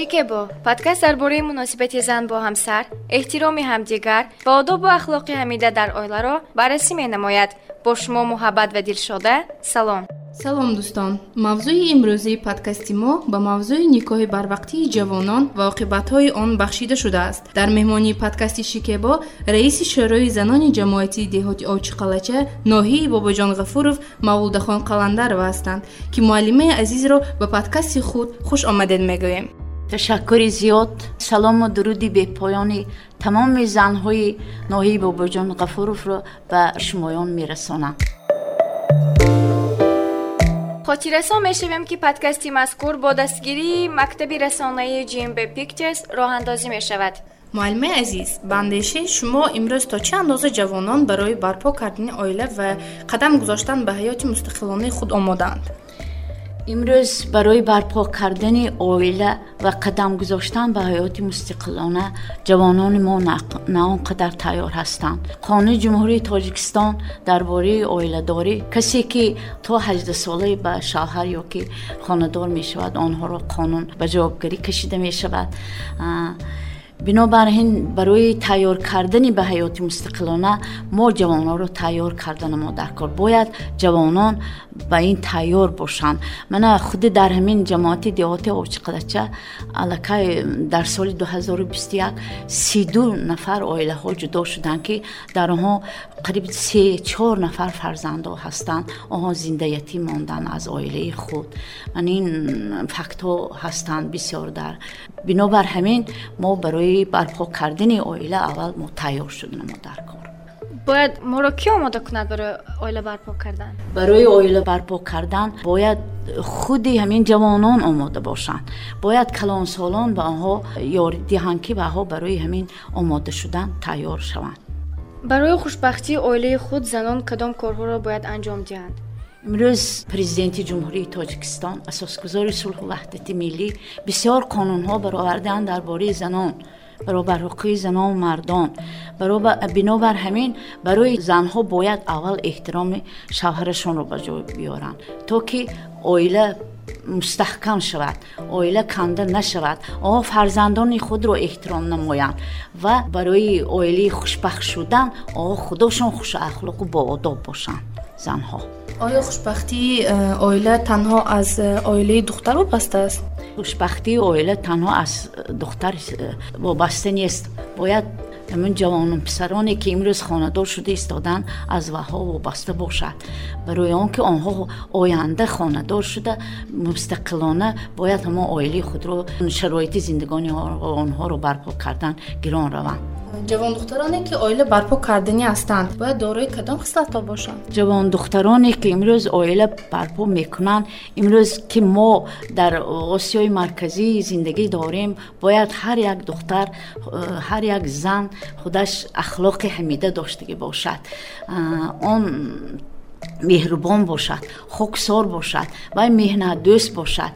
шикебо подкаст дар бораи муносибати зан бо ҳамсар эҳтироми ҳамдигар ва одобу ахлоқи ҳамида дар оиларо баррасӣ менамояд. Бо шумо муҳаббат ва дилшода салом. Салом дӯстон. Мавзӯи имрӯзии подкасти мо ба мавзӯи никоҳи барвақтии ҷавонон ва оқибатҳои он бахшида шудааст. Дар меҳмонии подкасти шикебо раиси шӯрои занони ҷамоатии деҳоти овчиқалача ноҳии бобоҷон ғафуров мавлудахон қаландарова ҳастанд ки муаллимаи азизро ба подкасти худ хуш омадед мегӯем ташаккури зиёд салому дуруди бепоёни тамоми занҳои ноҳии бобоҷон ғафуровро ба шумоён мерасонам. Хотиррасон мешавем ки подкасти мазкур бо дастгирии мактаби расонаии gmb pictures роҳандозӣ мешавад. Муаллимаи азиз ба андешаи шумо имрӯз то чӣ андоза ҷавонон барои барпо кардани оила ва қадам гузоштан ба ҳаёти мустақилонаи худ омодаанд имрӯз барои барпо кардани оила ва қадам гузоштан ба ҳаёти мустақилона ҷавонони мо на он қадар тайёр ҳастанд. Қонуни ҷумҳурии тоҷикистон дар бораи оиладорӣ касе ки то ҳаждасола ба шавҳар ё ки хонадор мешавад онҳоро қонун ба ҷавобгарӣ кашида мешавад бинобар ин барои тайёр кардани ба ҳаёти мустақилона мо ҷавононро тайёр карда намо дар кор. Бояд ҷавонон ба ин тайёр бошанд. Мана худи дар ҳамин ҷамоати деҳоти овчиқалача аллакай дар соли 2021 сду нафар оилаҳо ҷудо шуданд ки дар онҳо қариб се чор нафар фарзандо ҳастанд. Онҳо зиндаятӣ мондан аз оилаи худ. Ман ин фактҳо ҳастанд бисёр дар. Бинобар ҳамин мо барои барпо кардани оила аввал мо тайёр шудамо дар кор. Бояд моро ки омода кунад барои оила барпо кардан? Барои оила барпо кардан бояд худи ҳамин ҷавонон омода бошанд. Бояд калонсолон ба онҳо ёрӣ диҳанд ки баҳо барои ҳамин омода шудан тайёр шаванд. Барои хушбахтии оилаи худ занон кадом корҳоро бояд анҷом диҳанд? Имрӯз президенти ҷумҳурии тоҷикистон асосгузори сулҳу ваҳдати миллӣ бисёр қонунҳо баровардаанд дар бораи занон баробарҳуқуқи занон мардон бинобар ҳамин барои занҳо бояд аввал эҳтироми шавҳарашонро ба ҷой биёранд то ки оила мустаҳкам шавад оила канда нашавад онҳо фарзандони худро эҳтиром намоянд ва барои оилаи хушбахт шудан онҳо худошон хушахлоқу боодоб бошанд занҳо. Оё хушбахтии э, оила танҳо аз э, оилаи духтар вобаста аст хушбахтии оила танҳо аз духтар э, вобаста нест. Бояд ҳамин ҷавонон писароне ки имрӯз хонадор шуда истоданд аз ваҳо вобаста бошад. Барои он ки онҳо оянда хонадор шуда мустақилона бояд ҳамон оилаи худро шароити зиндагони онҳоро барпо кардан гирон раванд ҷавондухтароне ки оила барпо кардани ҳастанд. Бояд дорои кадом хислатҳо бошанд? Ҷавондухтароне ки имрӯз оила барпо мекунанд имрӯз ки мо дар осиёи марказӣ зиндагӣ дорем бояд ҳар як духтар ҳар як зан худаш ахлоқи ҳамида доштагӣ бошад. Он меҳрубон бошад хоксор бошад вай меҳнатдӯст бошад.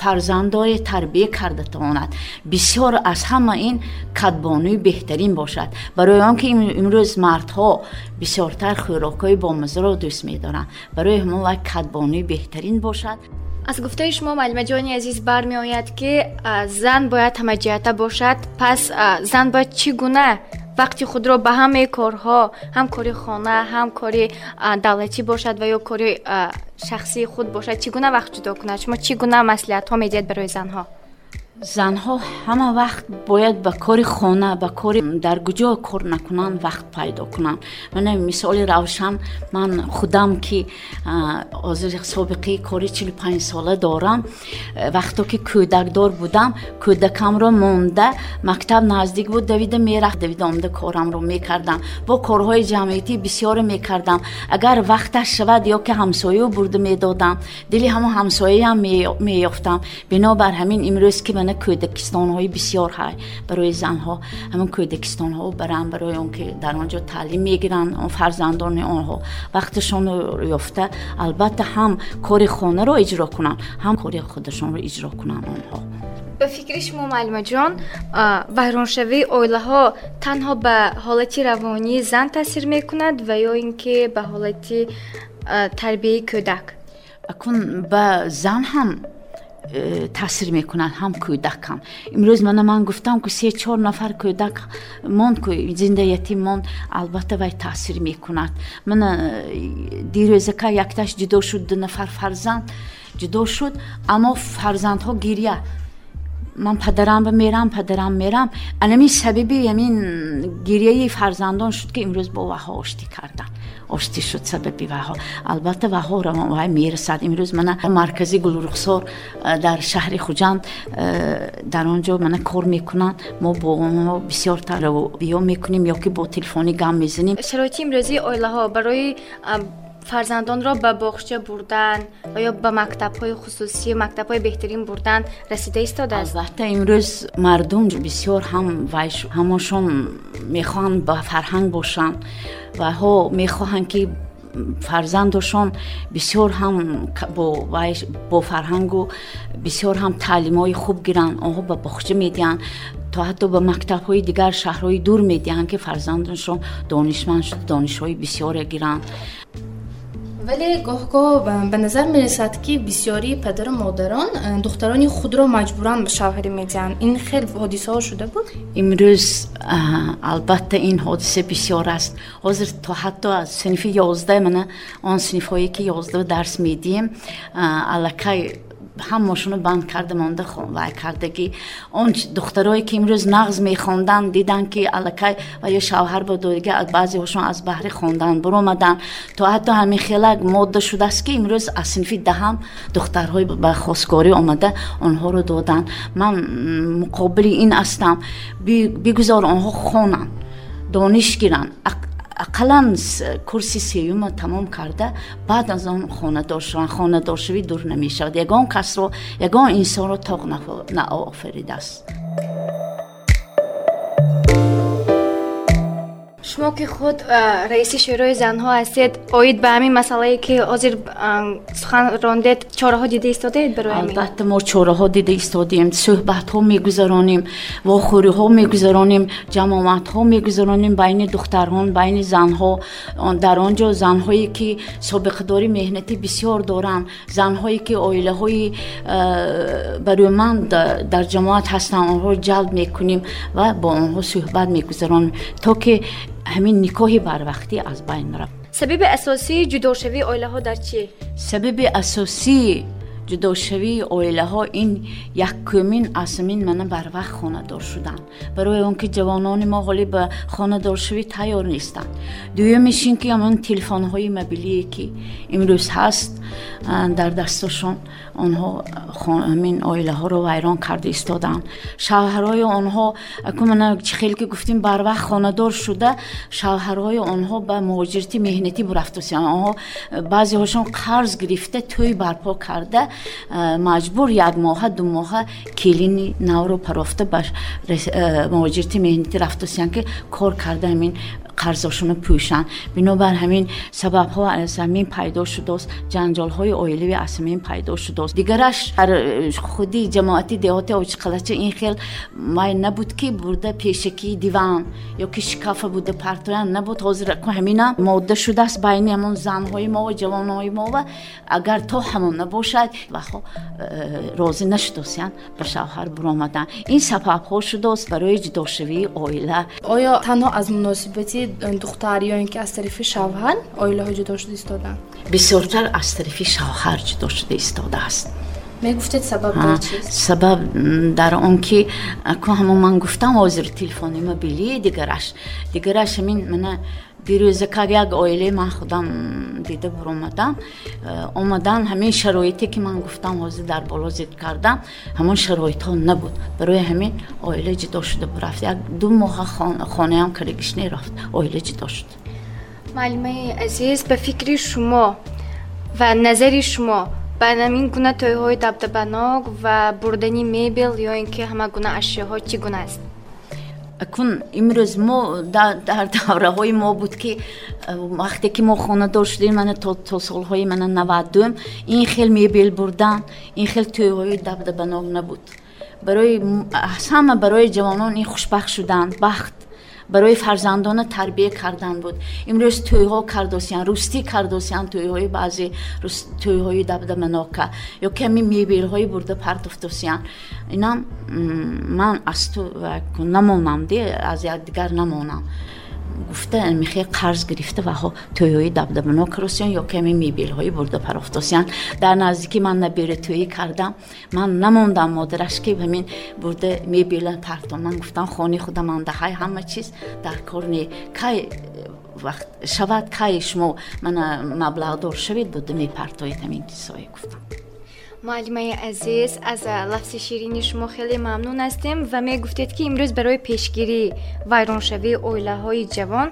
Фарзандое тарбия карда тавонад бисёр аз ҳама ин кадбонӯи беҳтарин бошад. Барои он ки имрӯз мардҳо бисёртар хӯрокҳои бомазаро дӯст медоранд барои ҳамон вай кадбонӯи беҳтарин бошад. Аз гуфтаи шумо маълимаҷони азиз бармеояд ки зан бояд ҳамаҷиҳата бошад. Пас зан бояд чӣ гуна вақти худро ба ҳамаи корҳо ҳам кори хона ҳам кори давлатӣ бошад ва ё кори шахсии худ бошад чӣ гуна вақт ҷудо кунад? Шумо чӣ гуна маслиҳатҳо медиҳед барои занҳо занҳо ҳама вақт бояд ба кори хона ба кори дар куҷо кор накунанд вақт пайдо кунанд. Мана мисоли равшан ман худам ки озир собиқаи кори чилу панҷсола дорам. Вақто ки кӯдакдор будам кӯдакамро монда мактаб наздик буд давида мерахт давида омда корамро мекардам. Бо корҳои ҷамъиятӣ бисёре мекардам. Агар вақташ шавад ё ки ҳамсояо бурда медодам дили ҳамон ҳамсояам меёфтам. Бинобар ҳамин имрӯз ки мана кӯдакистонҳои бисёр ҳай. Барои занҳо ҳамон кӯдакистонҳо баранд барои он ки дар он ҷо таълим мегиранд он фарзандони онҳо. Вақташонро ёфта албатта ҳам кори хонаро иҷро кунанд ҳам кори худашонро иҷро кунанд онҳо. Ба фикри шумо маълимаҷон вайроншавии оилаҳо танҳо ба ҳолати равонии зан таъсир мекунад ва ё ин ки ба ҳолати тарбияи кӯдак? Акун ба зан ҳам таъсир мекунад ҳам кӯдакам имрӯз мана ман гуфтам ки се чор нафар кӯдак монд ку зинда ятим монд албатта вай таъсир мекунад. Мана э, дирӯзака якташ ҷудо шуд ду нафар фарзанд ҷудо шуд аммо фарзандҳо гирья. Ман падарам мерам падарам мерам. Анами сабаби амин гирияи фарзандон шуд ки имрӯз бо ваҳо оштӣ кардам оштӣ шуд сабаби ваҳо. Албатта ваҳо вай мерасад имрӯз мана маркази гулрухсор э, дар шаҳри хуҷанд э, дар он ҷо мана кор мекунанд. Мо бо онҳо бисёр таравиё мекунем ё ки бо телефони гам мезанем шароити имрӯзии оилаҳо барои фарзандонро ба боғча бурдан ва ё ба мактабҳои хусусӣ мактабҳои беҳтарин бурдан расида истодааст албатта имрӯз мардум бисёр ҳам ҳамошон мехоҳанд ба фарҳанг бошанд ва ҳо мехоҳанд ки фарзандошон бисёр ҳам бо фарҳангу бисёр ҳам таълимҳои хуб гиранд онҳо ба боғча медиҳанд то ҳатто ба мактабҳои дигар шаҳрҳои дур медиҳанд ки фарзандашон донишманд шуда донишҳои бисёре гиранд вале гоҳгоҳ ба назар мерасад ки бисёрии падару модарон э, духтарони худро маҷбуран ба шавҳарӣ медиҳанд ин хел ҳодисаҳо шуда буд имрӯз албатта ин ҳодиса бисёр аст ҳозир то ҳатто аз синфи ёздаҳ мана он синфҳое ки ёздаҳ дарс медиҳем аллакай ҳамашоно банд карда монда вай кардагӣ он духтароe ки имрӯз нағз мехонданд диданд ки аллакай ва ё шавҳар бодоига баъзеҳошон аз баҳри хондан буромаданд. То ҳатто ҳамин хелак модда шудааст ки имрӯз аз синфи даҳам духтарҳои ба хосгорӣ омада онҳоро доданд. Ман муқобили ин ҳастам. Бигузор онҳо хонанд дониш гиранд ақаллан курси сеюма тамом карда баъд аз он хонадор шаванд. Хонадоршавӣ дур намешавад. Ягон касро ягон инсонро тоқ наофаридааст шумо ки худ раиси шӯрои занҳо ҳастед оид ба ҳамин масъалае ки ҳозир сухан рондед чораҳо дида истодаед барои албатта мо чораҳо дида истодем суҳбатҳо мегузаронем вохӯриҳо мегузаронем ҷамоматҳо мегузаронем байни духтарон байни занҳо. Дар он ҷо занҳое ки собиқадори меҳнатӣ бисёр доранд занҳое ки оилаҳои бароиманд дар ҷамоат ҳастанд онҳо ҷалб мекунем ва бо онҳо суҳбат мегузаронем. То ки ҳамин никоҳи барвақтӣ аз байн рафт сабаби асосии ҷудошавии оилаҳо дар чие сабаби асосии ҷудошавии оилаҳо ин якумин асмин мана барвақт хонадор шуданд барои он ки ҷавонони мо ҳолӣ ба хонадоршавӣ тайёр нестанд. Дуюмиш ин ки ҳамон телефонҳои мобилие ки имрӯз ҳаст дар дасташон онҳо ҳамин оилаҳоро вайрон карда истоданд шавҳарҳои онҳо акумана чӣ хеле ки гуфтем барвақт хонадор шуда шавҳарҳои онҳо ба муҳоҷирати меҳнатӣ бурафтасиянд онҳо баъзеҳошон қарз гирифта тӯй барпо карда маҷбур як моҳа ду моҳа келини навро парофта ба муҳоҷирати меҳнатӣ рафтасиянд ки кор карда ҳамин қарзошона пӯшанд. Бинобар ҳамин сабабҳо аз ҳамин пайдо шудааст ҷанҷолҳои оилавӣ аз ҳамин пайдо шудааст. Дигараш дар худи ҷамоати деҳоти очиқалача ин хел май набуд ки бурда пешакии диван ё ки шикафа буда партоянд набуд. Ҳозир ҳамина модда шудааст байни ҳамон занҳои мо ва ҷавонҳои мо ва агар то ҳамон набошад ваҳо э, розӣ нашудосиянд ба шавҳар буромадан. Ин сабабҳо шудааст барои ҷудошавии оила. Оё танҳо аз муносибати духтар ё ин ки аз тарафи шавҳар оилаҳо ҷудо шуда истодаанд бисёртар аз тарафи шавҳар ҷудо шуда истодааст мегуфтед сабаб сабаб дар он ки ку ҳамон ман гуфтам ҳозир телефони мобилии дигараш. Дигараш ҳамин мана дирӯзака як оилаи ман худам дида буромадам э, омадан ҳамин шароите ки ман гуфтам ҳозир дар боло зикр кардам ҳамон шароитҳо набуд. Барои ҳамин оила ҷудо шуда бурафт як ду моҳа хонаам каригиш нерафт оила ҷудо шуд. Маълимаи азиз ба фикри шумо ва назари шумо ба ҳамин гуна тӯйҳои дабдабанок ва бурдани мебел ё ин ки ҳама гуна ашёҳо чӣ гуна аст? Акун имрӯз мо дар давраҳои мо буд ки э, вақте ки мо хонадор шудем мана то солҳои мана наваддум ин хел мебел бурдан ин хел тӯйҳои дабдабанок набуд. Барои ҳама барои ҷавонон ин хушбахт шуданд бахт барои фарзандона тарбия кардан буд. Имрӯз тӯйҳо кардосиян рустӣ кардосиян тӯйҳои баъзе тӯйҳои дабдаманока ё ками мебелҳои бурда партофтосиян инам ман аз ту намонам де аз якдигар намонам гуфта мехе қарз гирифта ва тӯйҳои дабдабано каросиян ё каме мебелҳои бурда парофтосиян дар наздики ман набера тӯӣ кардам. Ман намондам модараш ки ҳамин бурда мебела партонан гуфтам хони худаман даҳай ҳама чиз дар кор не. Кай вақт шавад кай шумо? Мана маблағдор шавед бурда мепартоед ҳамин чизҳое гуфтам муаллимаи азиз аз лафзи ширини шумо хеле мамнун ҳастем ва мегуфтед ки имрӯз барои пешгирии вайроншавии оилаҳои ҷавон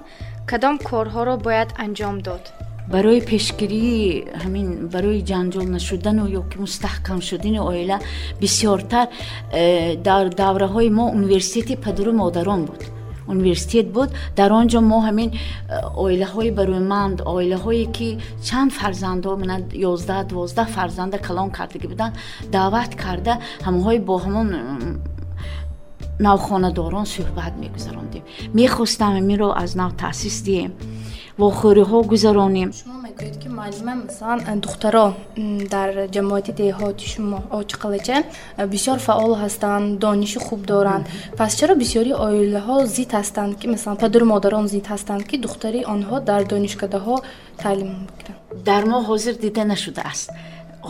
кадом корҳоро бояд анҷом дод? Барои пешгирии ҳамин барои ҷанҷол нашудану ё ки мустаҳкам шудани оила бисёртар э, дар давраҳои мо университети падару модарон буд университет буд. Дар он ҷо мо ҳамин э, оилаҳои барӯйманд оилаҳое ки чанд фарзандо ёздаҳ дувоздаҳ фарзанда калон кардагӣ буданд даъват карда ҳамаҳои бо ҳамон навхонадорон суҳбат мегузарондем. Мехостам ҳаминро аз нав таъсис диҳем вохӯриҳо гузаронем гӯед ки муаллима масалан духтаро дар ҷамоати деҳоти шумо очиқалача бисёр фаъол ҳастанд дониши хуб доранд. Пас чаро бисёри оилаҳо зид ҳастанд ки масалан падару модарон зид ҳастанд ки духтари онҳо дар донишгадаҳо таълим бигиранд дар мо ҳозир дида нашудааст.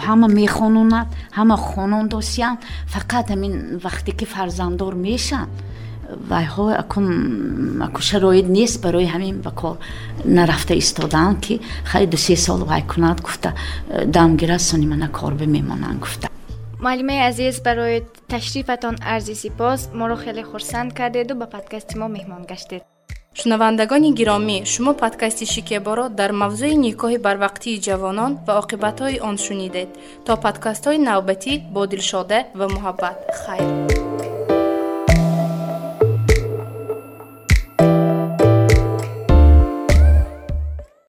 Ҳама мехононад ҳама хонондосиянд фақат ҳамин вақте ки фарзанддор мешанд вайҳо аку шароит нест барои ҳамин ба кор нарафта истодаанд ки хай дусе сол вай кунад гуфта дамгира сони мана кор бимемонанд гуфта. Муаллимаи азиз барои ташрифатон арзи сипос моро хеле хурсанд кардеду ба подкасти мо меҳмон гаштед. Шунавандагони гиромӣ шумо подкасти шикеборо дар мавзӯи никоҳи барвақтии ҷавонон ва оқибатҳои он шунидед. То подкастҳои навбатӣ бо дилшода ва муҳаббат. Хайр